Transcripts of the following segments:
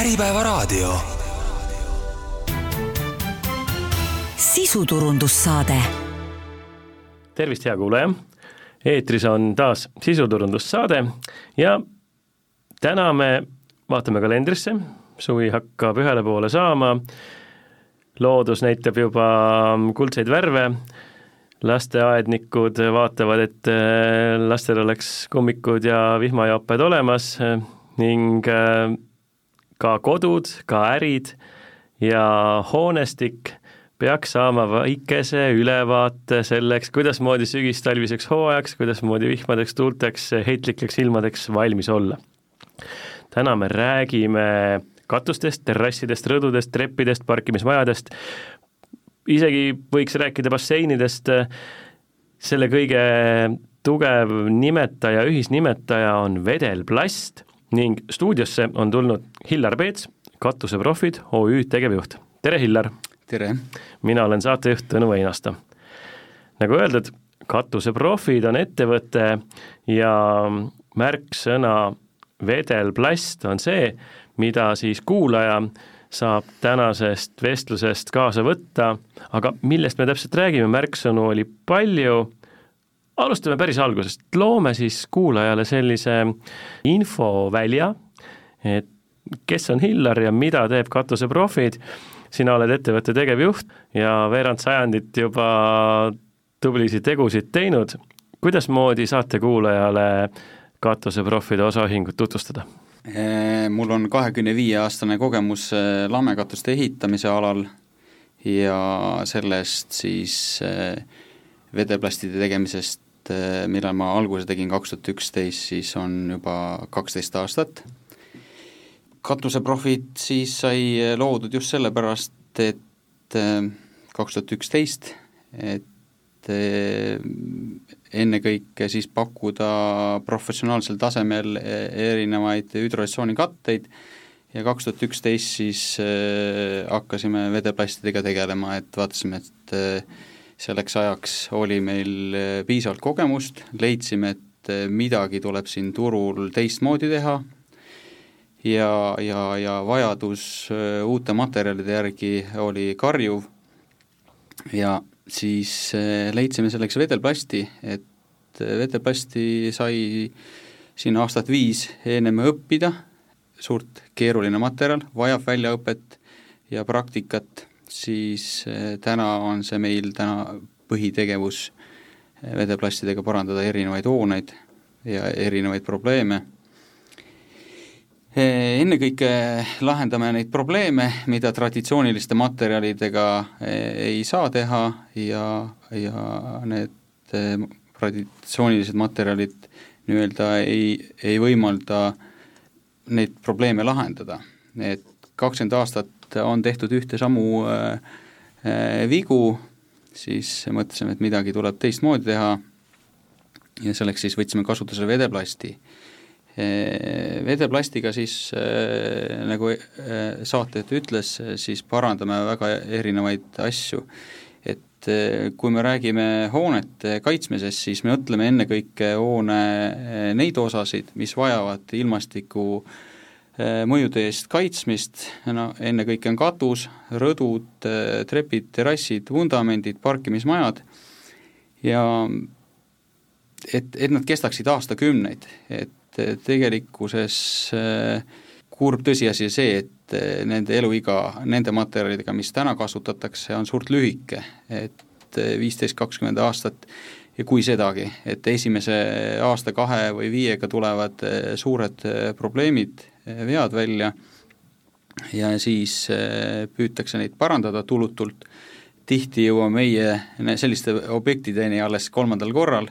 Äripäevaraadio. sisuturundussaade. tervist, hea kuulaja! eetris on taas sisuturundussaade ja täna me vaatame kalendrisse, suvi hakkab ühele poole saama, loodus näitab juba kuldseid värve, lasteaednikud vaatavad, et äh, lastel oleks kummikud ja vihmajooped olemas ning äh, ka kodud, ka ärid ja hoonestik peaks saama väikese ülevaate selleks, kuidasmoodi sügistalviseks hooajaks, kuidasmoodi vihmadeks, tuulteks, heitlikeks ilmadeks valmis olla. täna me räägime katustest, terrassidest, rõdudest, treppidest, parkimismajadest, isegi võiks rääkida basseinidest, selle kõige tugev nimetaja, ühisnimetaja on vedelplast ning stuudiosse on tulnud Hillar Peets, Katuseprofid OÜ tegevjuht. tere, Hillar! tere! mina olen saatejuht Tõnu Einasto. nagu öeldud, Katuseprofid on ettevõte ja märksõna vedelplast on see, mida siis kuulaja saab tänasest vestlusest kaasa võtta, aga millest me täpselt räägime, märksõnu oli palju, alustame päris algusest, loome siis kuulajale sellise infovälja, et kes on Hillar ja mida teeb katuseprofid, sina oled ettevõtte tegevjuht ja veerand sajandit juba tublisid tegusid teinud, kuidasmoodi saate kuulajale katuseprofide osaühingut tutvustada? Mul on kahekümne viie aastane kogemus äh, lamekatuste ehitamise alal ja sellest siis äh, vedeplastide tegemisest, äh, millal ma alguse tegin kaks tuhat üksteist, siis on juba kaksteist aastat. katuseprofid siis sai loodud just sellepärast, et kaks tuhat üksteist, et ennekõike siis pakkuda professionaalsel tasemel erinevaid hüdroisooonikatteid ja kaks tuhat üksteist siis hakkasime vedeplastidega tegelema, et vaatasime, et selleks ajaks oli meil äh, piisavalt kogemust, leidsime, et äh, midagi tuleb siin turul teistmoodi teha. Ja, ja, ja vajadus äh, uute materjalide järgi oli karjuv. Ja siis leidsime selleks vedelplasti, et vedelplasti sai siin aastat viis ennem õppida, suurt keeruline materjal, vajab väljaõpet ja praktikat, siis äh, täna on see meil täna põhitegevus vedeplastidega parandada erinevaid hooneid ja erinevaid probleeme Eh, ennekõike lahendame neid probleeme, mida traditsiooniliste materjalidega eh, ei saa teha ja, ja need eh, traditsioonilised materjalid nii-öelda ei, ei võimalda neid probleeme lahendada. et kakskümmend aastat on tehtud ühte samu äh, vigu, siis mõtlesime, et midagi tuleb teistmoodi teha ja selleks siis võtsime kasutusele vedeplasti vedeplastiga siis nagu saatejuht ütles, siis parandame väga erinevaid asju. et kui me räägime hoonete kaitsmisest, siis me mõtleme ennekõike hoone neid osasid, mis vajavad ilmastiku mõjude eest kaitsmist, no ennekõike on katus, rõdud, trepid, terrassid, vundamendid, parkimismajad. Ja et, et nad kestaksid aastakümneid, et et tegelikkuses äh, kurb tõsiasi see, et äh, nende eluiga nende materjalidega, mis täna kasutatakse, on suurt lühike, et äh, viisteist, kakskümmend aastat ja kui sedagi, et esimese aasta-kahe või viiega tulevad suured probleemid, vead välja ja siis püütakse neid parandada tulutult, tihti jõuame meie selliste objektideni alles kolmandal korral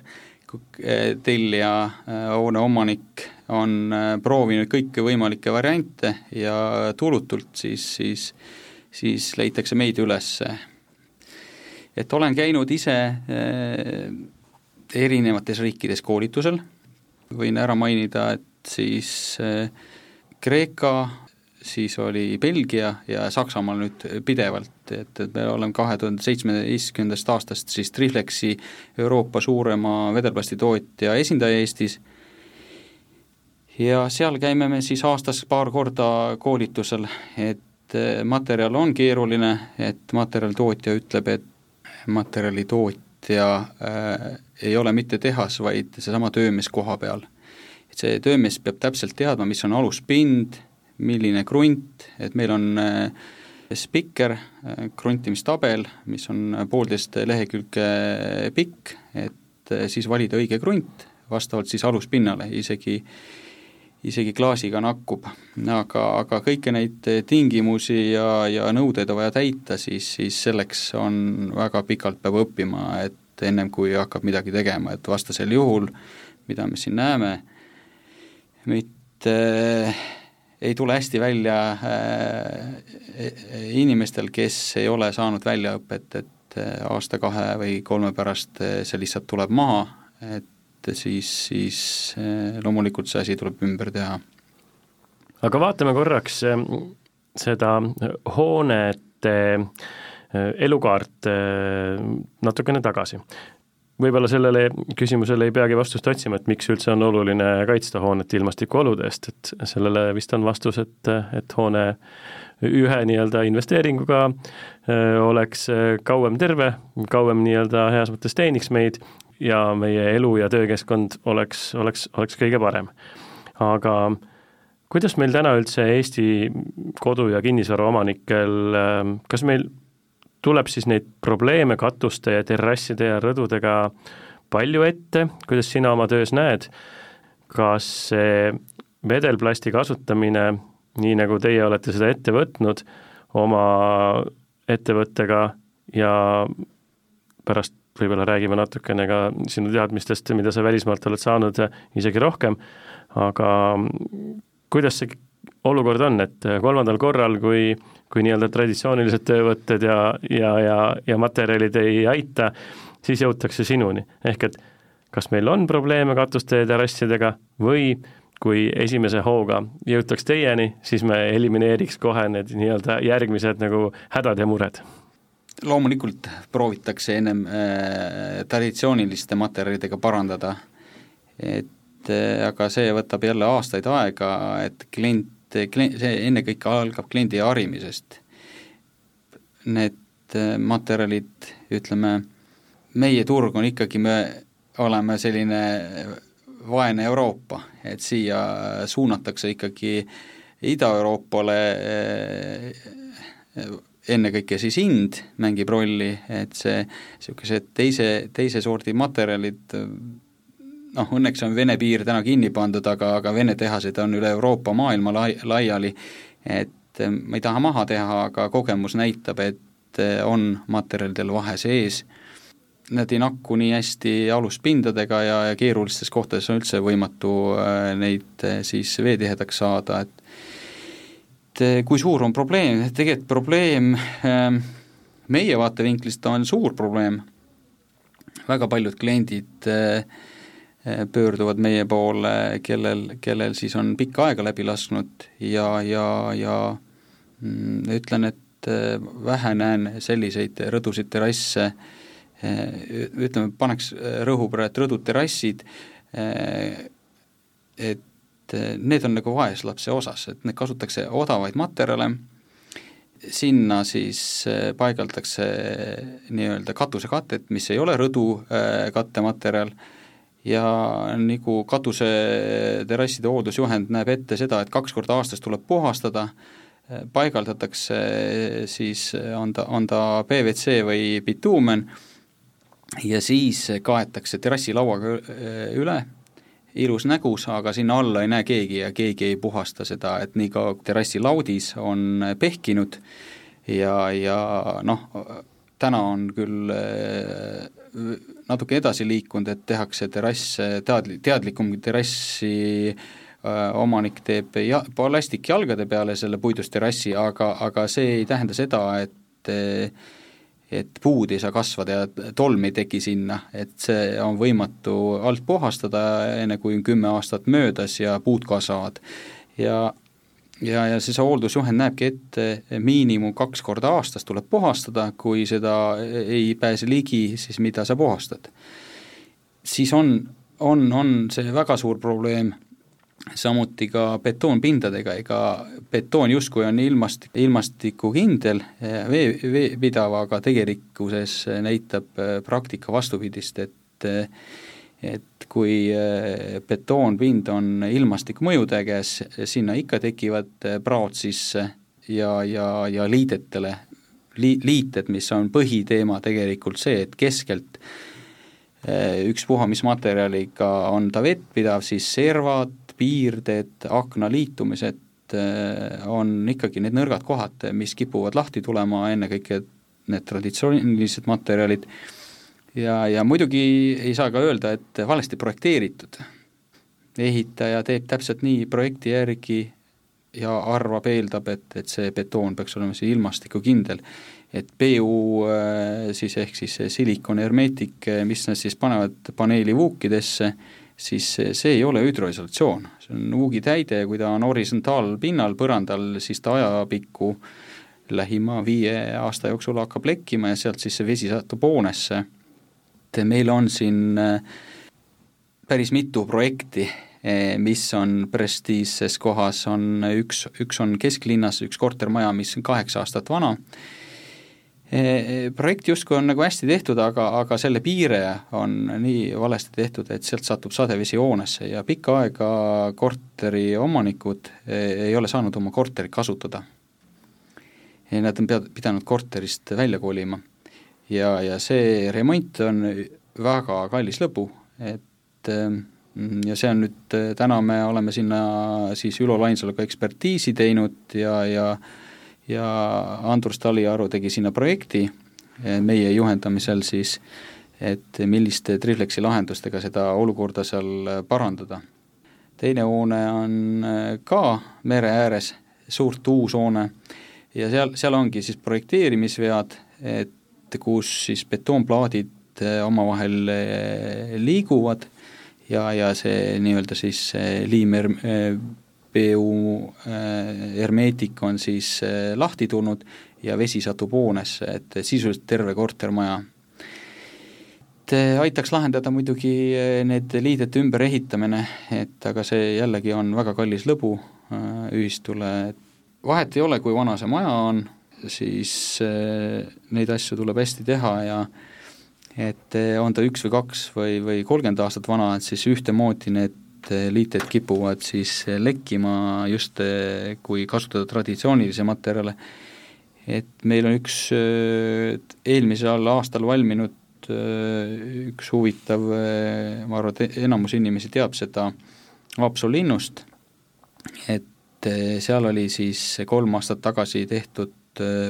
tellija, äh, hoone omanik on äh, proovinud kõiki võimalikke variante ja tulutult siis, siis, siis leitakse meid üles. et olen käinud ise äh, erinevates riikides koolitusel, võin ära mainida, et siis Kreeka, siis oli Belgia ja Saksamaal nüüd pidevalt, et, et me oleme kahe tuhande seitsmeteistkümnendast aastast siis Triflexi Euroopa suurema vedelplasti tootja esindaja Eestis ja seal käime me siis aastas paar korda koolitusel, et materjal on keeruline, et materjalitootja ütleb, et materjalitootja äh, ei ole mitte tehas, vaid seesama töömees koha peal. Et see töömees peab täpselt teadma, mis on aluspind, milline krunt, et meil on äh, spikker, äh, kruntimistabel, mis on poolteist lehekülge pikk, et äh, siis valida õige krunt, vastavalt siis aluspinnale, isegi isegi klaasiga nakkub, aga, aga kõiki neid tingimusi ja, ja nõudeid on vaja täita, siis, siis selleks on väga pikalt peab õppima, et ennem kui hakkab midagi tegema, et vastasel juhul, mida me siin näeme, mitte ei tule hästi välja äh, inimestel, kes ei ole saanud väljaõpet, et äh, aasta-kahe või kolme pärast äh, see lihtsalt tuleb maha, et siis, siis loomulikult see asi tuleb ümber teha. aga vaatame korraks seda hoonete elukaart natukene tagasi võib-olla sellele küsimusele ei peagi vastust otsima, et miks üldse on oluline kaitsta hoonet ilmastikuolude eest, et sellele vist on vastus, et, et hoone ühe nii-öelda investeeringuga oleks kauem terve, kauem nii-öelda heas mõttes teeniks meid ja meie elu- ja töökeskkond oleks, oleks, oleks kõige parem. aga kuidas meil täna üldse Eesti kodu- ja kinnisvaraomanikel, kas meil tuleb siis neid probleeme katuste ja terrasside ja rõdudega palju ette, kuidas sina oma töös näed, kas see vedelplasti kasutamine, nii nagu teie olete seda ette võtnud oma ettevõttega ja pärast võib-olla räägime natukene ka sinu teadmistest, mida sa välismaalt oled saanud, isegi rohkem, aga kuidas see olukord on, et kolmandal korral, kui kui nii-öelda traditsioonilised töövõtted ja, ja, ja, ja materjalid ei aita, siis jõutakse sinuni. ehk et kas meil on probleeme katuste ja terrassidega või kui esimese hooga jõutaks teieni, siis me elimineeriks kohe need nii-öelda järgmised nagu hädad ja mured loomulikult proovitakse ennem äh, traditsiooniliste materjalidega parandada, et äh, aga see võtab jälle aastaid aega, et klient klient, see ennekõike algab kliendi harimisest. Need äh, materjalid, ütleme, meie turg on ikkagi, me oleme selline vaene Euroopa, et siia suunatakse ikkagi Ida-Euroopale äh, ennekõike siis hind mängib rolli, et see, niisugused teise, teise sordi materjalid noh, õnneks on Vene piir täna kinni pandud, aga, aga Vene tehased on üle Euroopa, maailma lai-, laiali, et eh, ma ei taha maha teha, aga kogemus näitab, et eh, on materjalidel vahe sees, nad ei nakku nii hästi aluspindadega ja, ja keerulistes kohtades on üldse võimatu eh, neid siis veetihedaks saada, et kui suur on probleem, tegelikult probleem meie vaatevinklist on suur probleem, väga paljud kliendid äh, pöörduvad meie poole, kellel, kellel siis on pikka aega läbi lasknud ja, ja, ja mm, ütlen, et eh, vähe näen selliseid rõdusid, terrasse, eh, ütleme, paneks rõhu praegu, et rõdud, terrassid, et need on nagu vaeslapse osas, et need kasutatakse odavaid materjale, sinna siis paigaldatakse nii-öelda katusekatet, mis ei ole rõdu kattematerjal äh,, ja nagu katuseterasside hooldusjuhend näeb ette seda, et kaks korda aastas tuleb puhastada, paigaldatakse siis, on ta, on ta PVC või bituumen, ja siis kaetakse terrassilauaga üle, ilus nägus, aga sinna alla ei näe keegi ja keegi ei puhasta seda, et nii kaua terrassilaudis on pehkinud ja, ja noh, täna on küll natuke edasi liikunud, et tehakse terrass, teadli-, teadlikum terrassi äh, omanik teeb ja-, plastikjalgade peale selle puidust terrassi, aga, aga see ei tähenda seda, et et puud ei saa kasvada ja tolm ei teki sinna, et see on võimatu alt puhastada, enne kui on kümme aastat möödas ja puud kasvavad. ja ja, ja siis see hooldusjuhend näebki ette miinimum kaks korda aastas tuleb puhastada, kui seda ei pääse ligi, siis mida sa puhastad. siis on, on, on see väga suur probleem, samuti ka betoonpindadega, ega betoon justkui on ilmast, ilmastikukindel, vee, veepidav, aga tegelikkuses näitab praktika vastupidist, et et kui betoonpind on ilmastikumõjude käes, sinna ikka tekivad praod sisse ja, ja, ja liidetele, li-, liited, mis on põhiteema tegelikult see, et keskelt ükspuha, mis materjaliga on ta vettpidav, siis servad, piirded, aknaliitumised äh, on ikkagi need nõrgad kohad, mis kipuvad lahti tulema, ennekõike need traditsioonilised materjalid, ja, ja muidugi ei saa ka öelda, et valesti projekteeritud. ehitaja teeb täpselt nii projekti järgi ja arvab, eeldab, et, et see betoon peaks olema siis ilmastikukindel. et PU äh, siis ehk siis silikon hermeetik, mis nad siis panevad paneeli vuukidesse, siis see ei ole hüdroisolatsioon, see on uugitäide, kui ta on horisontaalpinnal, põrandal, siis ta ajapikku lähima viie aasta jooksul hakkab lekkima ja sealt siis see vesi satub hoonesse. Et meil on siin äh, päris mitu projekti, äh, mis on prestiižses kohas, on üks, üks on kesklinnas, üks kortermaja, mis on kaheksa aastat vana, projekt justkui on nagu hästi tehtud, aga, aga selle piire on nii valesti tehtud, et sealt satub sadevesi hoonesse ja pikka aega korteri omanikud ei ole saanud oma korterit kasutada. Nad on pead-, pidanud korterist välja kolima. Ja, ja see remont on väga kallis lõbu, et ja see on nüüd, täna me oleme sinna siis Ülo Lainsaluga ekspertiisi teinud ja, ja ja Andrus Taliaru tegi sinna projekti eh, meie juhendamisel siis, et milliste Triflexi lahendustega seda olukorda seal parandada. teine hoone on ka mere ääres, suurt uus hoone, ja seal, seal ongi siis projekteerimisvead, et kus siis betoonplaadid eh, omavahel liiguvad ja, ja see nii-öelda siis liimer PU hermeetik on siis lahti tulnud ja vesi satub hoonesse, et sisuliselt terve kortermaja. et aitaks lahendada muidugi need liidete ümberehitamine, et aga see jällegi on väga kallis lõbu ühistule, et vahet ei ole, kui vana see maja on, siis neid asju tuleb hästi teha ja et on ta üks või kaks või, või kolmkümmend aastat vana, et siis ühtemoodi need need liited kipuvad siis lekkima just, kui kasutada traditsioonilisi materjale. et meil on üks eelmisel aastal valminud üks huvitav, ma arvan, et enamus inimesi teab seda Haapsalu linnust, et seal oli siis kolm aastat tagasi tehtud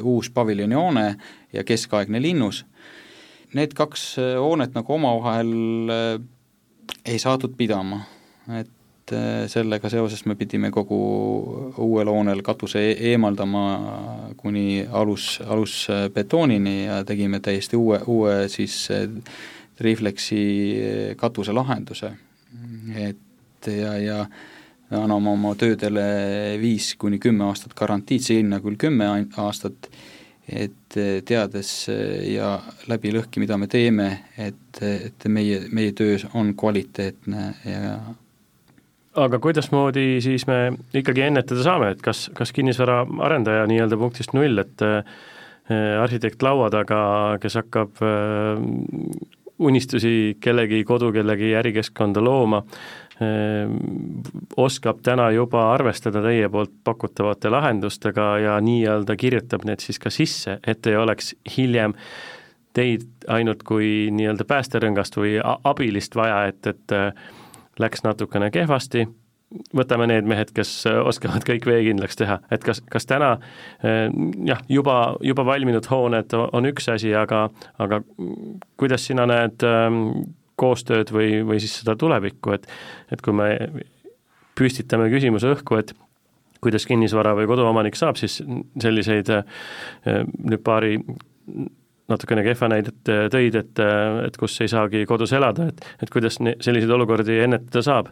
uus paviljonihoone ja keskaegne linnus. Need kaks hoonet nagu omavahel ei saadud pidama et äh, sellega seoses me pidime kogu uuel hoonel katuse e eemaldama kuni alus, alusbetoonini ja tegime täiesti uue, uue siis äh, Reflexi äh, katuselahenduse. et ja, ja anname oma töödele viis kuni kümme aastat garantiid, sinna küll kümme aastat, et teades ja läbi lõhki, mida me teeme, et, et meie, meie töö on kvaliteetne ja aga kuidasmoodi siis me ikkagi ennetada saame, et kas, kas kinnisvaraarendaja nii-öelda punktist null, et arhitekt laua taga, kes hakkab unistusi kellegi kodu, kellegi ärikeskkonda looma, oskab täna juba arvestada teie poolt pakutavate lahendustega ja nii-öelda kirjutab need siis ka sisse, et ei oleks hiljem teid ainult kui nii-öelda päästerõngast või abilist vaja, et, et läks natukene kehvasti, võtame need mehed, kes oskavad kõik veekindlaks teha, et kas, kas täna eh, jah, juba, juba valminud hooned on üks asi, aga, aga kuidas sina näed ehm, koostööd või, või siis seda tulevikku, et et kui me püstitame küsimuse õhku, et kuidas kinnisvara või koduomanik saab siis selliseid eh, nüüd paari natukene kehva näidet äh, tõid, et, äh, et kus ei saagi kodus elada, et, et kuidas selliseid olukordi ennetada saab.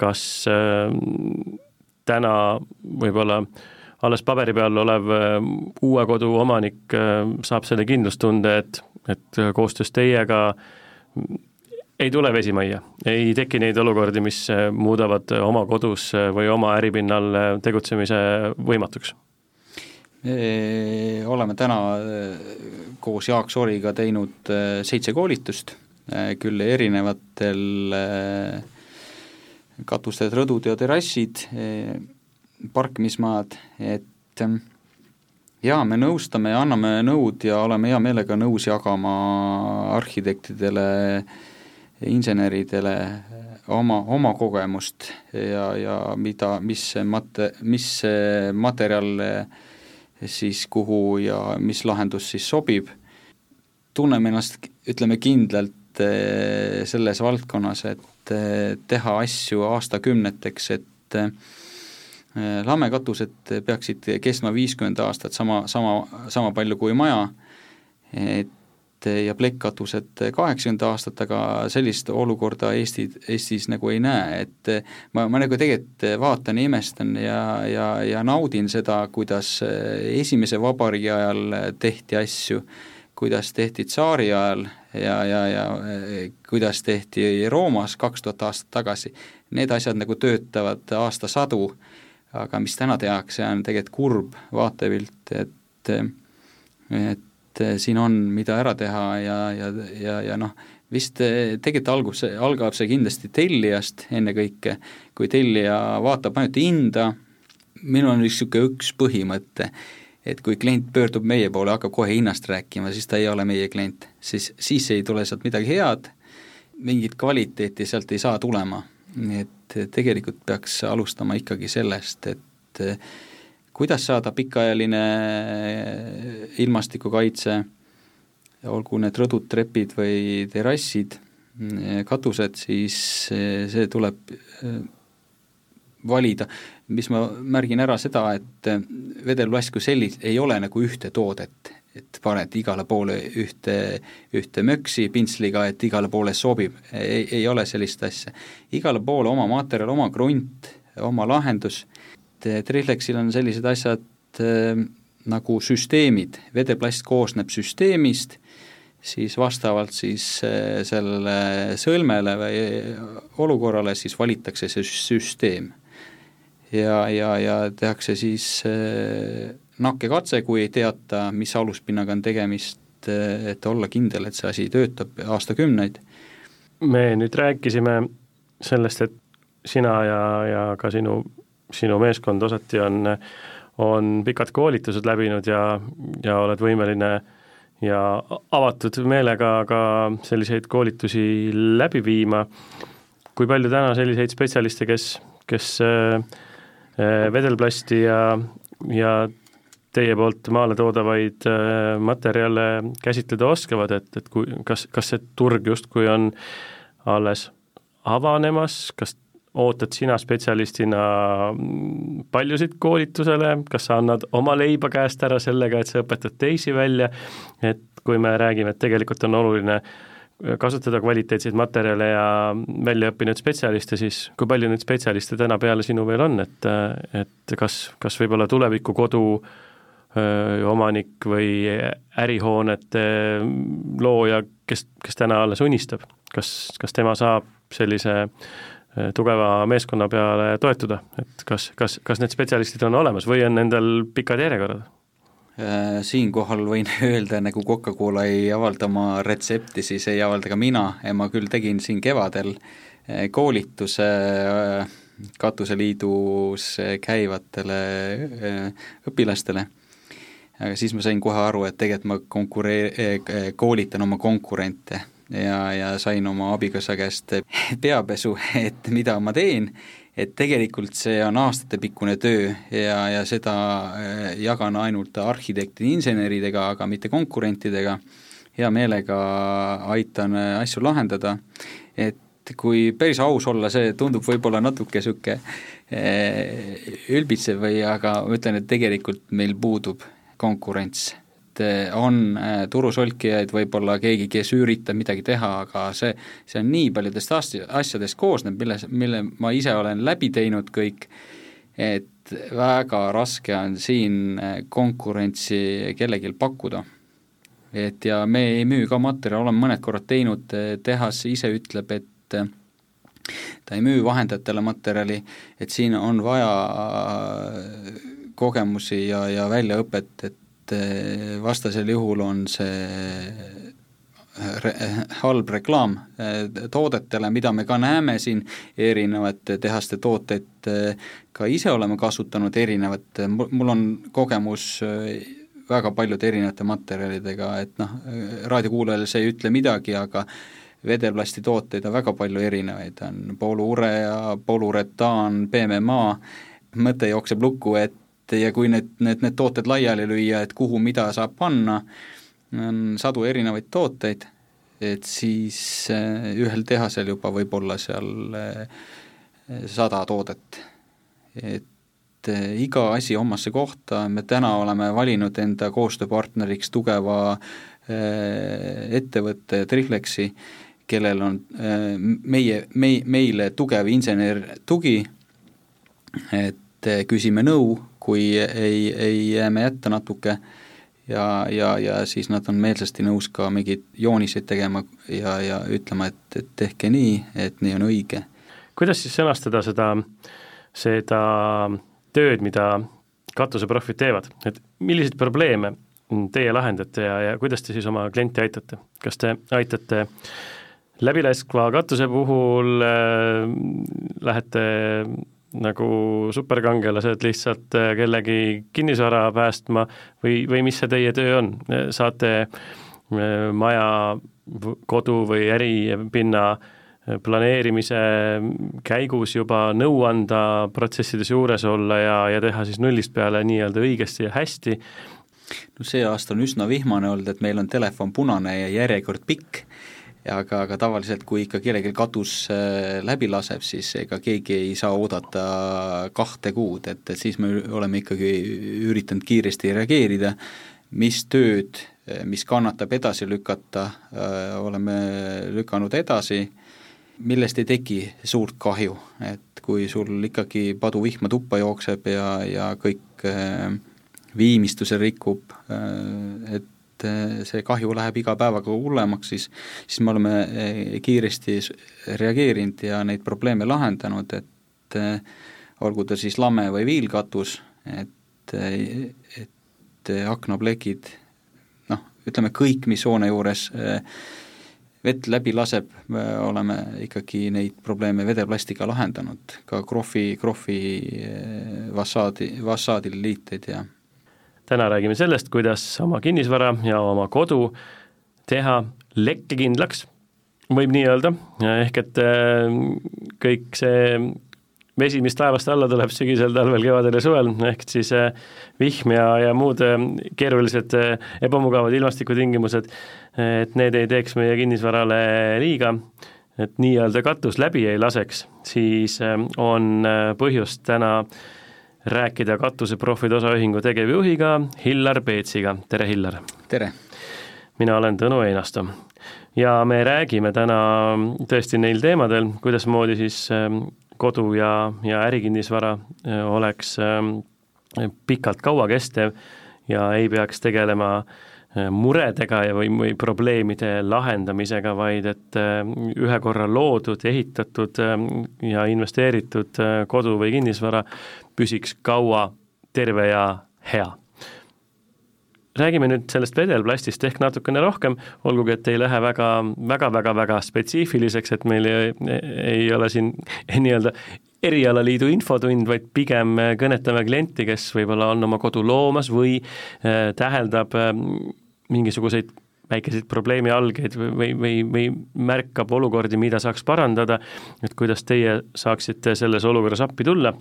kas äh, täna võib-olla alles paberi peal olev äh, uue kodu omanik äh, saab selle kindlustunde, et, et koostöös teiega ei tule vesi majja, ei teki neid olukordi, mis muudavad oma kodus või oma äripinnal tegutsemise võimatuks? oleme täna koos Jaak Sooriga teinud seitse koolitust, küll erinevatel katused, rõdud ja terrassid, parkimismaad, et jaa, me nõustame ja anname nõud ja oleme hea meelega nõus jagama arhitektidele, inseneridele oma, oma kogemust ja, ja mida, mis mate-, mis materjal siis kuhu ja mis lahendus siis sobib, tunneme ennast, ütleme kindlalt eh, selles valdkonnas, et eh, teha asju aastakümneteks, et eh, lamekatused peaksid kestma viiskümmend aastat, sama, sama, sama palju kui maja, et ja plekkkatused kaheksakümmend aastat, aga sellist olukorda Eesti, Eestis nagu ei näe, et ma, ma nagu tegelikult vaatan ja imestan ja, ja, ja naudin seda, kuidas esimese vabariigi ajal tehti asju, kuidas tehti tsaari ajal ja, ja, ja kuidas tehti Roomas kaks tuhat aastat tagasi, need asjad nagu töötavad aastasadu aga mis täna tehakse, on tegelikult kurb vaatepilt, et et siin on, mida ära teha ja, ja, ja, ja noh, vist tegelikult algus, algab see kindlasti tellijast ennekõike, kui tellija vaatab ainult hinda, minul on niisugune üks põhimõte, et kui klient pöördub meie poole, hakkab kohe hinnast rääkima, siis ta ei ole meie klient, siis, siis ei tule sealt midagi head, mingit kvaliteeti sealt ei saa tulema, nii et et tegelikult peaks alustama ikkagi sellest, et kuidas saada pikaajaline ilmastikukaitse, olgu need rõdud, trepid või terrassid, katused, siis see tuleb valida, mis ma märgin ära seda, et vedelplast kui sellist ei ole nagu ühte toodet, et paned igale poole ühte, ühte möksi pintsliga, et igale poole sobib, ei, ei ole sellist asja. igale poole oma materjal, oma krunt, oma lahendus, Trilexil on sellised asjad äh, nagu süsteemid, vedeplast koosneb süsteemist, siis vastavalt siis äh, sellele sõlmele või olukorrale siis valitakse see süsteem. ja, ja, ja tehakse siis äh, nakkekatse, kui ei teata, mis aluspinnaga on tegemist, et olla kindel, et see asi töötab aastakümneid. me nüüd rääkisime sellest, et sina ja, ja ka sinu, sinu meeskond osati on, on pikad koolitused läbinud ja, ja oled võimeline ja avatud meelega ka selliseid koolitusi läbi viima. kui palju täna selliseid spetsialiste, kes, kes äh, vedelplasti ja, ja teie poolt maale toodavaid äh, materjale käsitleda oskavad, et, et kui, kas, kas see turg justkui on alles avanemas, kas ootad sina spetsialistina paljusid koolitusele, kas sa annad oma leiba käest ära sellega, et sa õpetad teisi välja, et kui me räägime, et tegelikult on oluline kasutada kvaliteetseid materjale ja väljaõppinud spetsialiste, siis kui palju neid spetsialiste täna peale sinu veel on, et, et kas, kas võib-olla tulevikukodu äh, omanik või ärihoonete looja, kes, kes täna alles unistab, kas, kas tema saab sellise tugeva meeskonna peale toetuda, et kas, kas, kas need spetsialistid on olemas või on nendel pikad järjekorrad? Siinkohal võin öelda, nagu Coca-Cola ei avalda oma retsepti, siis ei avalda ka mina. Ma küll tegin siin kevadel koolituse katuseliidus käivatele õpilastele. Aga siis ma sain kohe aru, et tegelikult ma konkuree-, koolitan oma konkurente ja, ja sain oma abikaasa käest peapesu, et mida ma teen, et tegelikult see on aastatepikkune töö ja, ja seda eh, jagan ainult arhitektide, inseneridega, aga mitte konkurentidega, hea meelega aitan eh, asju lahendada, et kui päris aus olla, see tundub võib-olla natuke niisugune ülbitsev või aga ma ütlen, et tegelikult meil puudub konkurents. Et eh, on eh, turusolkijaid, võib-olla keegi, kes üritab midagi teha, aga see, see on nii paljudest asjadest koosneb, milles, mille ma ise olen läbi teinud kõik, et väga raske on siin eh, konkurentsi kellelgi pakkuda. et ja me ei müü ka materjali, oleme mõned korrad teinud, tehas ise ütleb, et ta ei müü vahendajatele materjali, et siin on vaja kogemusi ja, ja väljaõpet, et vastasel juhul on see re, halb reklaam eh, toodetele, mida me ka näeme siin, erinevate tehaste tooteid eh, ka ise oleme kasutanud erinevate, mul on kogemus eh, väga paljude erinevate materjalidega, et noh, raadiokuulajale see ei ütle midagi, aga vedelplasti tooteid on väga palju erinevaid, on pooluurea, pooluretaan, PMMA, mõte jookseb lukku, et ja kui need, need, need tooted laiali lüüa, et kuhu mida saab panna, on sadu erinevaid tooteid, et siis eh, ühel tehasel juba võib olla seal eh, sada toodet. et eh, iga asi omasse kohta, me täna oleme valinud enda koostööpartneriks tugeva ettevõtte Triflexi, kellel on meie, mei-, meile tugev insenertugi, et küsime nõu, kui ei, ei jääme jätta natuke ja, ja, ja siis nad on meelsasti nõus ka mingeid jooniseid tegema ja, ja ütlema, et, et tehke nii, et nii on õige. kuidas siis sõnastada seda, seda tööd, mida katuseprofid teevad, et milliseid probleeme teie lahendate ja, ja kuidas te siis oma klienti aitate, kas te aitate läbilaskva katuse puhul äh,, lähete nagu superkangelased lihtsalt äh, kellegi kinnisvara päästma või, või mis see teie töö on, saate äh, maja, kodu või äripinna äh, planeerimise käigus juba nõu anda, protsessides juures olla ja, ja teha siis nullist peale nii-öelda õigesti ja hästi. no see aasta on üsna vihmane olnud, et meil on telefon punane ja järjekord pikk aga, aga tavaliselt, kui ikka kellelgi katus äh, läbi laseb, siis ega keegi ei saa oodata kahte kuud, et, et siis me oleme ikkagi üritanud kiiresti reageerida, mis tööd, äh, mis kannatab edasi lükata, äh, oleme lükanud edasi, millest ei teki suurt kahju, et kui sul ikkagi paduvihma tuppa jookseb ja, ja kõik viimistluse rikub, et et eh, see kahju läheb iga päevaga hullemaks, siis siis me oleme eh, kiiresti reageerinud ja neid probleeme lahendanud, et eh, olgu ta siis lame või viilkatus, et, et aknaplekid, noh, ütleme kõik, mis hoone juures vett läbi laseb, oleme ikkagi neid probleeme vedelplastiga lahendanud, ka krohvi, krohvi fassaadi, fassaadil liiteid ja täna räägime sellest, kuidas oma kinnisvara ja oma kodu teha lekkekindlaks, võib nii öelda, ehk et äh, kõik see vesi, mis taevast alla tuleb sügisel, talvel, kevadel ja suvel, ehk siis äh, vihm ja, ja muud äh, keerulised ebamugavad ilmastikutingimused, et need ei teeks meie kinnisvarale liiga, et nii-öelda katus läbi ei laseks, siis on põhjust täna äh, rääkida katuseprofid osaühingu tegevjuhiga Hillar Peetsiga, tere Hillar! tere! mina olen Tõnu Einasto ja me räägime täna tõesti neil teemadel, kuidasmoodi siis ähm, kodu ja, ja ärikinnisvara äh, oleks ähm, pikalt kaua kestev ja ei peaks tegelema äh, muredega ja, või, või probleemide lahendamisega, vaid et äh, ühe korra loodud, ehitatud ähm, ja investeeritud kodu või kinnisvara püsiks kaua terve ja hea. räägime nüüd sellest vedelplastist ehk natukene rohkem, olgugi et ei lähe väga, väga, väga, väga spetsiifiliseks, et meil ei, ei ole siin nii-öelda erialaliidu infotund, vaid pigem kõnetame klienti, kes võib-olla on oma kodu loomas või äh, täheldab äh, mingisuguseid väikeseid probleemi algeid või, või, või märkab olukordi, mida saaks parandada, et kuidas teie saaksite selles olukorras appi tulla.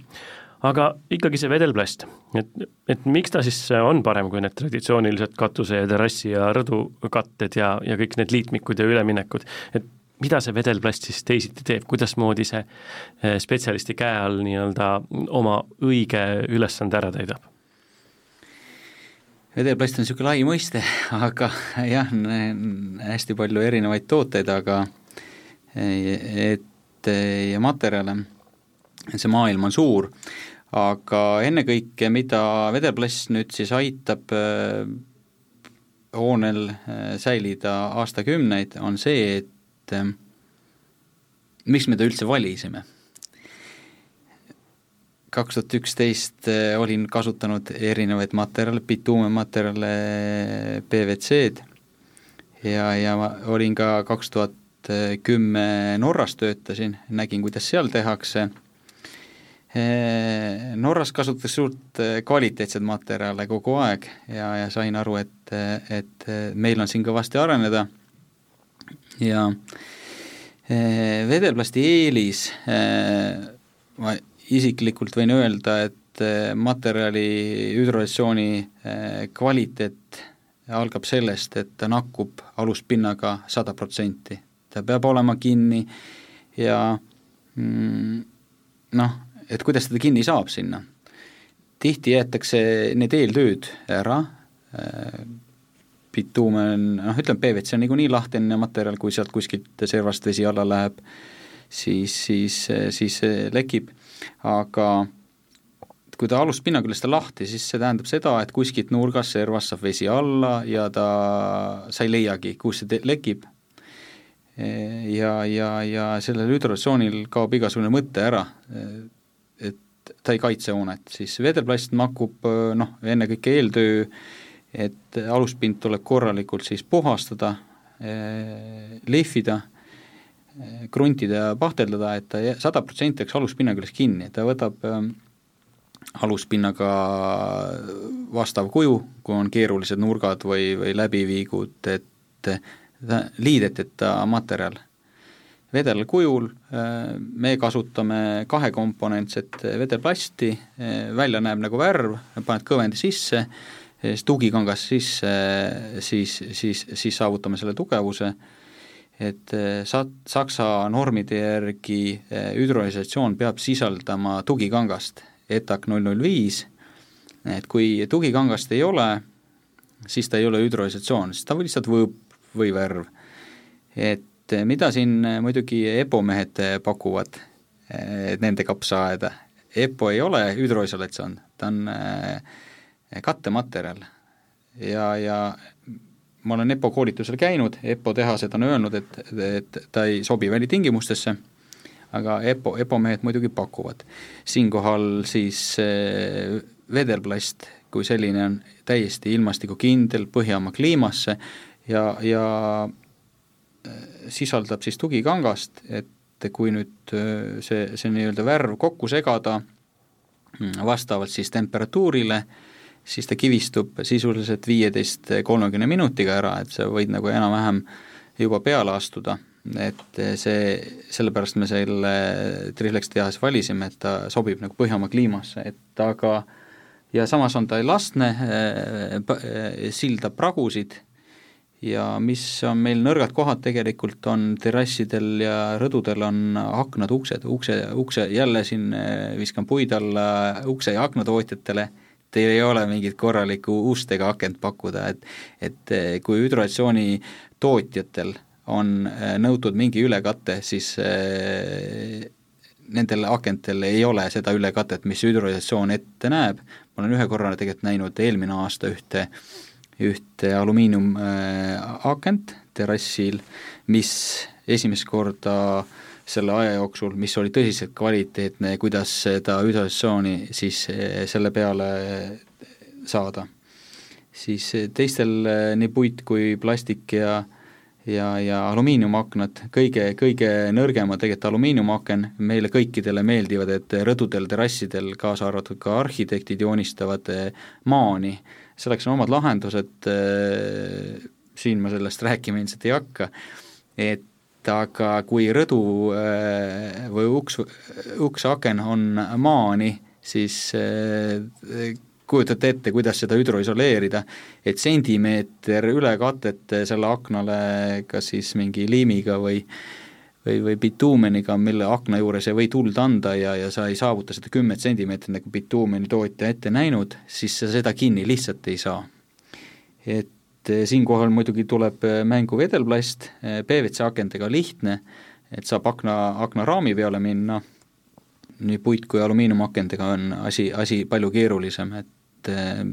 Aga ikkagi see vedelplast, et, et miks ta siis on parem kui need traditsioonilised katuse ja terrassi ja rõdukatted ja, ja kõik need liitmikud ja üleminekud, et mida see vedelplast siis teisiti teeb, kuidasmoodi see eh, spetsialisti käe all nii-öelda oma õige ülesande ära täidab? Vedelplast on niisugune lai mõiste, aga jah, hästi palju erinevaid tooteid, aga et ja materjale, see maailm on suur aga ennekõike, mida vedelplast nüüd siis aitab, hoonel säilida aastakümneid, on see, et miks me ta üldse valisime kaks tuhat üksteist olin kasutanud erinevaid materjale, bituumenmaterjale, PVC-d ja, ja ma olin ka kaks tuhat kümme Norras töötasin, nägin, kuidas seal tehakse. Norras kasutatakse suurt kvaliteetseid materjale kogu aeg ja, ja sain aru, et, et meil on siin kõvasti areneda ja vedelplasti eelis, ma isiklikult võin öelda, et materjali hüdrolatsiooni kvaliteet algab sellest, et ta nakkub aluspinnaga sada protsenti. ta peab olema kinni ja mm, noh, et kuidas teda kinni saab sinna. tihti jäetakse need eeltööd ära, äh, bituumen, noh ütleme, PVC on niikuinii lahtine materjal, kui sealt kuskilt servast vesi alla läheb, siis, siis, siis lekib, aga kui ta aluspinna küljest on lahti, siis see tähendab seda, et kuskilt nurgast servast saab vesi alla ja ta, sa ei leiagi, kus see lekib. ja, ja, ja sellel hüdrolatsioonil kaob igasugune mõte ära, et ta ei kaitse hoonet, siis vedelplast makub noh, ennekõike eeltöö, et aluspind tuleb korralikult siis puhastada, lihvida, kruntida ja pahteldada, et ta sada protsenti jääks aluspinna küljest kinni, ta võtab aluspinnaga vastav kuju, kui on keerulised nurgad või, või läbiviigud, et liideteta materjal. vedel kujul me kasutame kahekomponentset vedelplasti, välja näeb nagu värv, paned kõvendi sisse, siis tugikangas sisse, siis, siis, siis saavutame selle tugevuse, et sa-, Saksa normide järgi hüdrolisatsioon peab sisaldama tugikangast ETAK null null viis, et kui tugikangast ei ole, siis ta ei ole hüdroisatsioon, siis ta on lihtsalt võõp või värv. et mida siin muidugi EPO mehed pakuvad, nende kapsaaeda, EPO ei ole hüdroisolatsioon, ta on eh, kattematerjal. Ja, ja ma olen EPO koolitusel käinud, EPO tehased on öelnud, et, et ta ei sobi välitingimustesse aga EPO, EPO mehed muidugi pakuvad. siinkohal siis eh, vedelplast kui selline on täiesti ilmastikukindel Põhjamaa kliimasse ja, ja eh, sisaldab siis tugikangast, et kui nüüd eh, see, see nii-öelda värv kokku segada mm, vastavalt siis temperatuurile, siis ta kivistub sisuliselt viieteist, kolmekümne minutiga ära, et sa võid nagu enam-vähem juba peale astuda. Et see, sellepärast me selle Trihlex tehase valisime, et ta sobib nagu Põhjamaa kliimasse, et aga ja samas on ta elastne, sildab pragusid ja mis on meil nõrgad kohad tegelikult, on terrassidel ja rõdudel on aknad, uksed, ukse, ukse, jälle siin viskan puid alla ukse- ja aknatootjatele, teil ei ole mingit korralikku ust ega akent pakkuda, et et äh, kui hüdrolatsiooni tootjatel on äh, nõutud mingi ülekate, siis äh, nendel akentel ei ole seda ülekatet, mis hüdrolisatsioon ette näeb, ma olen ühe korra tegelikult näinud eelmine aasta ühte, ühte alumiiniumakent äh, terrassil, mis esimest korda selle aja jooksul, mis oli tõsiselt kvaliteetne, kuidas seda hüdrolisatsiooni siis selle peale saada. siis teistel nii puit kui plastik ja ja, ja alumiiniumaknad, kõige, kõige nõrgema tegelikult alumiiniumaken, meile kõikidele meeldivad, et rõdudel, terrassidel, kaasa arvatud ka arhitektid joonistavad eh, maani, selleks on omad lahendused, eh, siin ma sellest rääkima ilmselt ei hakka, et aga kui rõdu eh, või uks, ukseaken on maani, siis kujutate ette, kuidas seda hüdroisoleerida, et sentimeeter ülekatet selle aknale kas siis mingi liimiga või või, või bituumeniga, mille akna juures ei või tuld anda ja, ja sa ei saavuta seda kümmet sentimeetrit, nagu bituumeni tootja ette näinud, siis sa seda kinni lihtsalt ei saa. et eh, siinkohal muidugi tuleb mängu vedelplast, eh, PVC akendega lihtne, et saab akna, aknaraami peale minna, nii puit- kui alumiiniumakendega on asi, asi palju keerulisem, et et eh,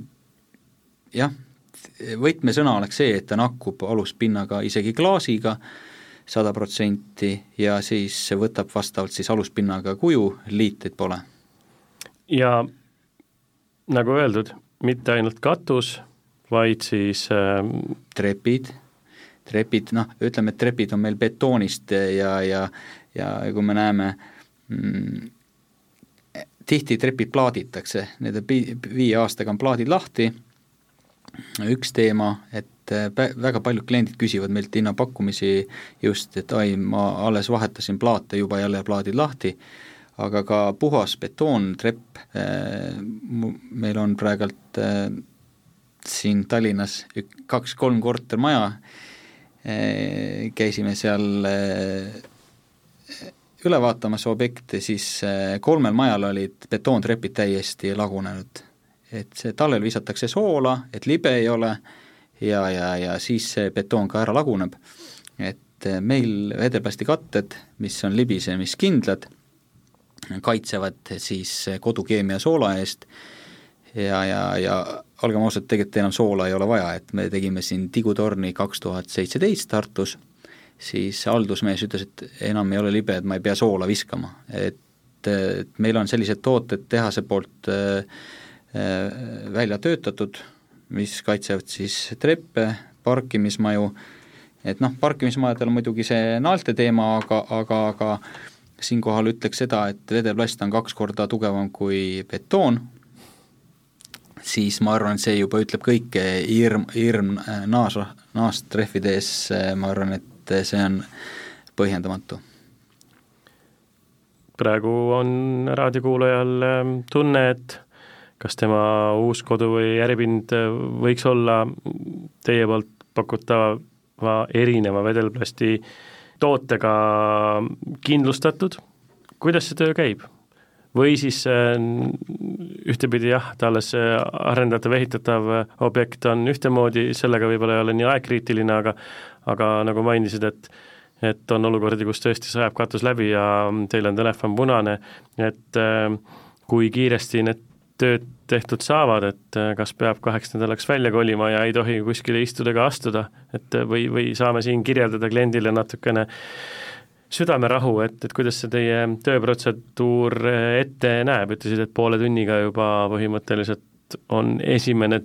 jah, võtmesõna oleks see, et ta nakkub aluspinnaga isegi klaasiga, sada protsenti, ja siis võtab vastavalt siis aluspinnaga kuju, liiteid pole. ja nagu öeldud, mitte ainult katus, vaid siis äh... trepid, trepid, noh, ütleme, et trepid on meil betoonist ja, ja ja kui me näeme mm, tihti trepid plaaditakse, need viie aastaga on plaadid lahti, üks teema, et äh, väga paljud kliendid küsivad meilt hinnapakkumisi just, et ai, ma alles vahetasin plaate, juba jälle plaadid lahti, aga ka puhas betoontrepp, äh, meil on praegult äh, siin Tallinnas kaks-kolm kortermaja, käisime seal üle vaatamas objekte, siis kolmel majal olid betoontrepid täiesti lagunenud. et see, talvel visatakse soola, et libe ei ole ja, ja, ja siis see betoon ka ära laguneb. et meil vedelplastikatted, mis on libisemiskindlad, kaitsevad siis kodukeemia soola eest ja, ja, ja olgem ausad, tegelikult enam soola ei ole vaja, et me tegime siin tigutorni kaks tuhat seitseteist Tartus siis haldusmees ütles, et enam ei ole libe, et ma ei pea soola viskama, et, et meil on sellised tooted tehase poolt äh, äh, välja töötatud, mis kaitsevad siis treppe, parkimismaju, et noh, parkimismajadel on muidugi see naalte teema, aga, aga, aga siinkohal ütleks seda, et vedelplast on kaks korda tugevam kui betoon, siis ma arvan, et see juba ütleb kõike, hirm, hirm äh, naas, naast trehvide ees, ma arvan, et et see on põhjendamatu. praegu on raadiokuulajal ähm, tunne, et kas tema uus kodu või äripind äh, võiks olla teie poolt pakutava erineva vedelplasti tootega kindlustatud, kuidas see töö käib? Või siis äh, ühtepidi jah, ta alles arendatav, ehitatav objekt on ühtemoodi, sellega võib-olla ei ole nii aegkriitiline, aga aga nagu mainisid, et et on olukordi, kus tõesti sajab katus läbi ja teil on telefon punane, et äh, kui kiiresti need tööd tehtud saavad, et äh, kas peab kaheks nädalaks välja kolima ja ei tohi kuskile istuda ega astuda, et või, või saame siin kirjeldada kliendile natukene südamerahu, et, et kuidas see teie tööprotseduur ette näeb, ütlesid, et poole tunniga juba põhimõtteliselt on esimene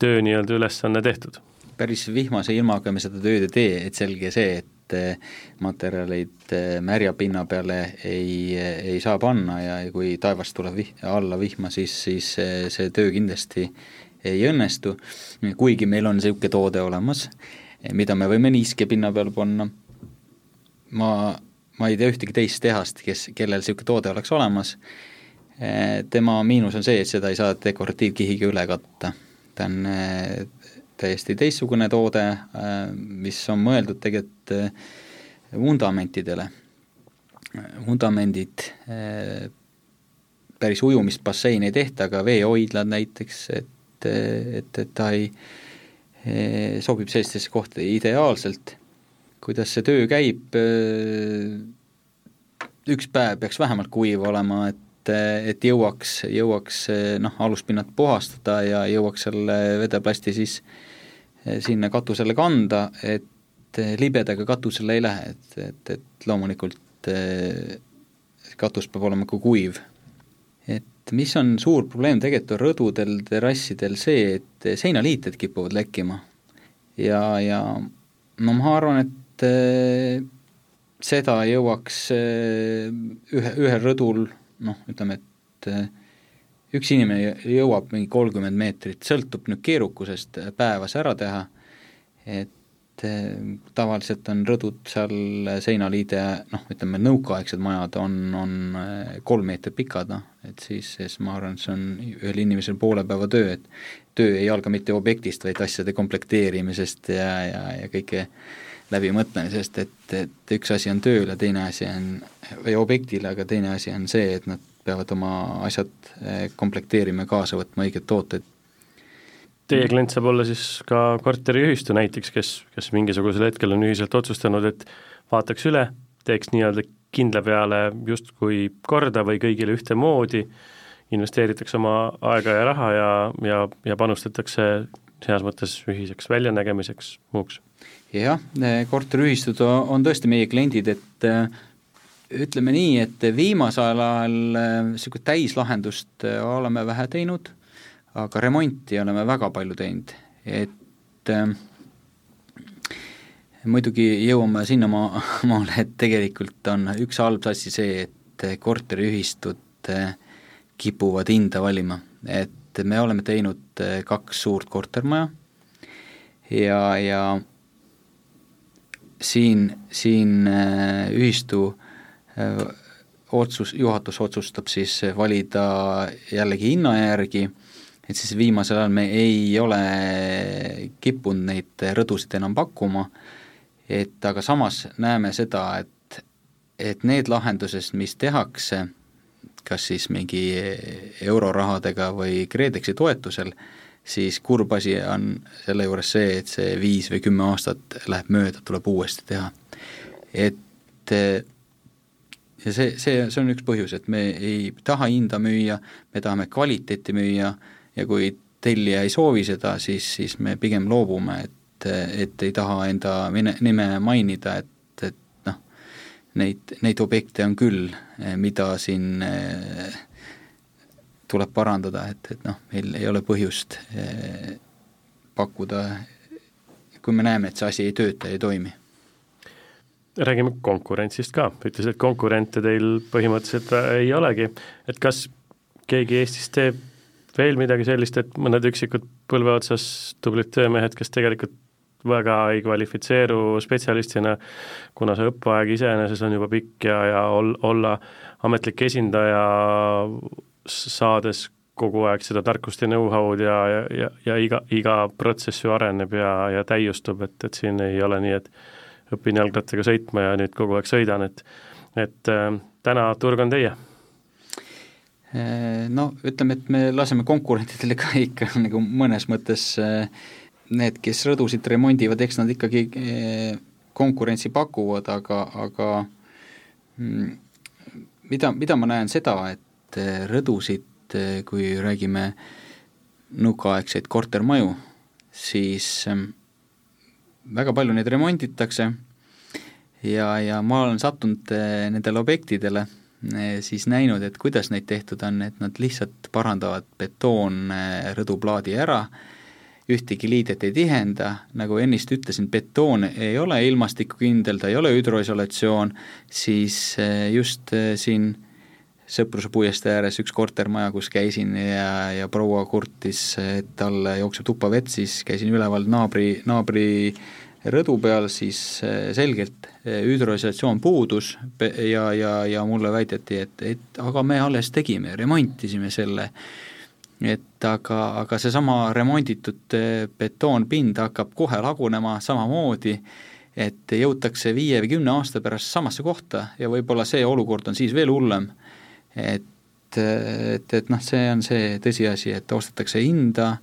töö nii-öelda ülesanne tehtud. Päris vihmase ilmaga me seda tööd ei tee, et selge see, et eh, materjalid eh, märja pinna peale ei, ei saa panna ja kui taevast tuleb vih-, alla vihma, siis, siis see töö kindlasti ei õnnestu, kuigi meil on niisugune toode olemas, mida me võime niiske pinna peale panna, ma, ma ei tea ühtegi teist tehast, kes, kellel niisugune toode oleks olemas, eh, tema miinus on see, et seda ei saa dekoratiivkihiga üle katta. ta on täiesti teistsugune toode, äh, mis on mõeldud tegelikult vundamentidele. vundamendid, päris ujumisbasseini ei tehta, aga veehoidlad näiteks, et, et, et ta ei, sobib sellistesse kohtadesse ideaalselt. Kuidas see töö käib, üks päev peaks vähemalt kuiv olema, et et jõuaks, jõuaks noh, aluspinnad puhastada ja jõuaks selle vedeplasti siis äh, sinna katusele kanda, et libedaga katusele ei lähe, et, et, et loomulikult katus peab olema ka kuiv. et mis on suur probleem tegelikult on rõdudel, terrassidel see, et seinaliited kipuvad lekkima. ja, ja no ma arvan, et seda jõuaks ühe, ühel rõdul noh, ütleme, et üks inimene jõuab mingi kolmkümmend meetrit, sõltub nüüd keerukusest päevas ära teha, et eh, tavaliselt on rõdud seal seinaliide, noh, ütleme nõukaaegsed majad on, on eh, kolm meetrit pikad, noh, et siis, siis ma arvan, et see on ühel inimesel poole päeva töö, et töö ei alga mitte objektist, vaid asjade komplekteerimisest ja, ja, ja kõike läbimõtlemisest, et, et üks asi on tööl ja teine asi on, või objektil, aga teine asi on see, et nad peavad oma asjad eh, komplekteerima ja kaasa võtma õiged tooted. Teie klient saab olla siis ka korteriühistu näiteks, kes, kes mingisugusel hetkel on ühiselt otsustanud, et vaataks üle, teeks nii-öelda kindla peale justkui korda või kõigile ühtemoodi, investeeritakse oma aega ja raha ja, ja, ja panustatakse heas mõttes ühiseks väljanägemiseks, muuks? jah, korteriühistud on tõesti meie kliendid, et ütleme nii, et viimasel ajal niisugust täislahendust oleme vähe teinud, aga remonti oleme väga palju teinud, et muidugi jõuame sinnamaale, et tegelikult on üks halb asi see, et korteriühistud eh, kipuvad hinda valima, et me oleme teinud eh, kaks suurt kortermaja. Ja, ja siin, siin eh, ühistu otsus, juhatus otsustab siis valida jällegi hinna järgi, et siis viimasel ajal me ei ole kippunud neid rõdusid enam pakkuma. Et aga samas näeme seda, et, et need lahendused, mis tehakse, kas siis mingi eurorahadega või KredExi toetusel, siis kurb asi on selle juures see, et see viis või kümme aastat läheb mööda, tuleb uuesti teha. et ja see, see, see on üks põhjus, et me ei taha hinda müüa, me tahame kvaliteeti müüa ja kui tellija ei soovi seda, siis, siis me pigem loobume, et et, ei taha enda nime mainida, et, neid, neid objekte on küll, mida siin eh, tuleb parandada, et, et noh, meil ei ole põhjust eh, pakkuda, kui me näeme, et see asi ei tööta, ei toimi. Räägime konkurentsist ka, ütlesid, et konkurente teil põhimõtteliselt ei olegi, et kas keegi Eestis teeb veel midagi sellist, et mõned üksikud põlve otsas tublid töömehed, kes tegelikult väga ei kvalifitseeru spetsialistina, kuna see õppeaeg iseenesest on juba pikk ja, ja ol-, olla ametlik esindaja, saades kogu aeg seda tarkust ja know-how'd ja, ja, ja, ja iga, iga protsess ju areneb ja, ja täiustub, et, et siin ei ole nii, et õpin jalgrattaga sõitma ja nüüd kogu aeg sõidan, et et äh, täna turg on teie. No ütleme, et me laseme konkurentidele ka ikka nagu mõnes mõttes äh, need, kes rõdusid remondivad, eks nad ikkagi eh, konkurentsi pakuvad, aga, aga mm, mida, mida ma näen seda, et eh, rõdusid, eh, kui räägime nõukaaegseid kortermaju, siis väga palju neid remonditakse ja, ja ma olen sattunud nendele objektidele, siis näinud, et kuidas neid tehtud on, et nad lihtsalt parandavad betoonrõduplaadi ära ühtegi liidet ei tihenda, nagu ennist ütlesin, betoon ei ole ilmastikukindel, ta ei ole hüdroisolatsioon, siis eh, just eh, siin Sõpruse puiestee ääres üks kortermaja, kus käisin ja, ja proua kurtis, et tal jookseb tuppa vett, siis käisin üleval naabri, naabri rõdu peal, siis eh, selgelt hüdroisolatsioon puudus ja, ja, ja mulle väideti, et, et aga me alles tegime, remontisime selle et aga, aga seesama remonditud eh, betoonpind hakkab kohe lagunema samamoodi, et jõutakse viie või kümne aasta pärast samasse kohta ja võib-olla see olukord on siis veel hullem. et, et, et noh, see on see tõsiasi, et ostetakse hinda,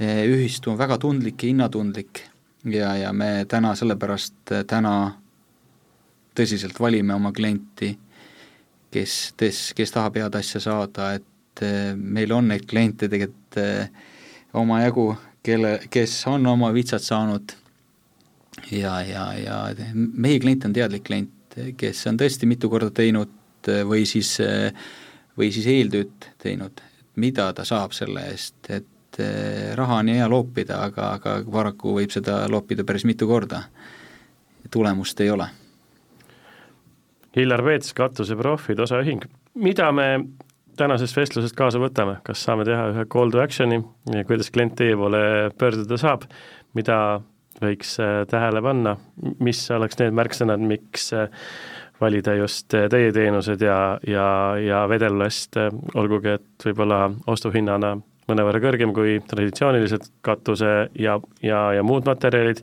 eh, ühistu on väga tundlik ja hinnatundlik ja, ja me täna sellepärast täna tõsiselt valime oma klienti, kes, kes, kes tahab head asja saada, et et eh, meil on neid kliente tegelikult eh, omajagu, kelle, kes on oma vitsad saanud ja, ja, ja meie klient on teadlik klient, kes on tõesti mitu korda teinud eh, või siis, või siis eeltööd teinud, mida ta saab selle eest, et raha on hea loopida, aga, aga paraku võib seda loopida päris mitu korda. tulemust ei ole. Hillar Veets, katuseprofid, osaühing, mida me tänasest vestlusest kaasa võtame, kas saame teha ühe call to action'i ja kuidas klient teie poole pöörduda saab, mida võiks äh, tähele panna, mis oleks need märksõnad, miks äh, valida just äh, teie teenused ja, ja, ja vedellast, olgugi et võib-olla ostuhinnana mõnevõrra kõrgem kui traditsioonilised katuse ja, ja, ja muud materjalid,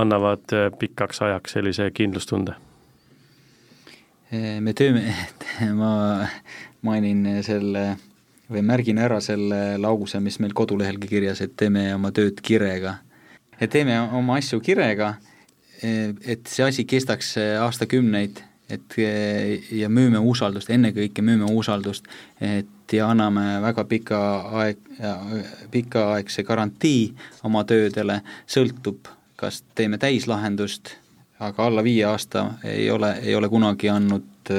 annavad pikaks ajaks sellise kindlustunde? me teeme, ma mainin selle või märgin ära selle lause, mis meil kodulehelgi kirjas, et teeme oma tööd kirega. et teeme oma asju kirega, et see asi kestaks aastakümneid, et ja müüme usaldust, ennekõike müüme usaldust, et ja anname väga pika aeg, pikaaegse garantii oma töödele, sõltub, kas teeme täislahendust, aga alla viie aasta ei ole, ei ole kunagi andnud,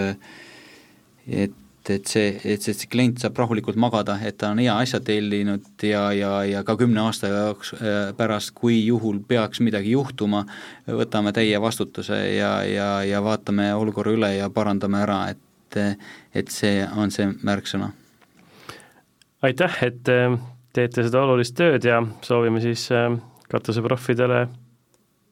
et et see, et see, see klient saab rahulikult magada, et ta on hea asja tellinud ja, ja, ja ka kümne aasta jaoks äh, pärast, kui juhul peaks midagi juhtuma, võtame täie vastutuse ja, ja, ja vaatame olukorra üle ja parandame ära, et et see on see märksõna. aitäh, et äh, teete seda olulist tööd ja soovime siis äh, katuseproffidele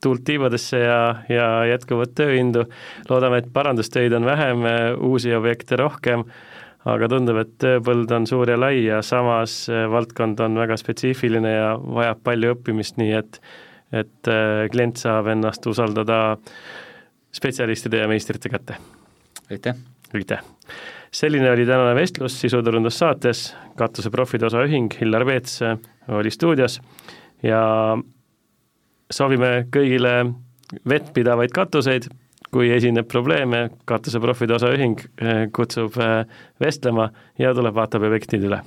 tuult tiibadesse ja, ja jätkuvat tööindu. loodame, et parandustöid on vähem, uusi objekte rohkem, aga tundub, et tööpõld on suur ja lai ja samas eh, valdkond on väga spetsiifiline ja vajab palju õppimist, nii et et eh, klient saab ennast usaldada spetsialistide ja meistrite kätte. aitäh! aitäh! selline oli tänane vestlus sisuturundussaates, katuse profide osaühing Hillar Peets oli stuudios ja soovime kõigile vettpidavaid katuseid, kui esineb probleeme, katuseprofide osaühing eh, kutsub eh, vestlema ja tuleb, vaatab objektid üle.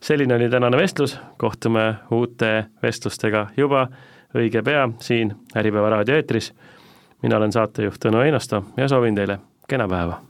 selline oli tänane vestlus, kohtume uute vestlustega juba õige pea siin Äripäeva raadio eetris. mina olen saatejuht Tõnu Einasto ja soovin teile kena päeva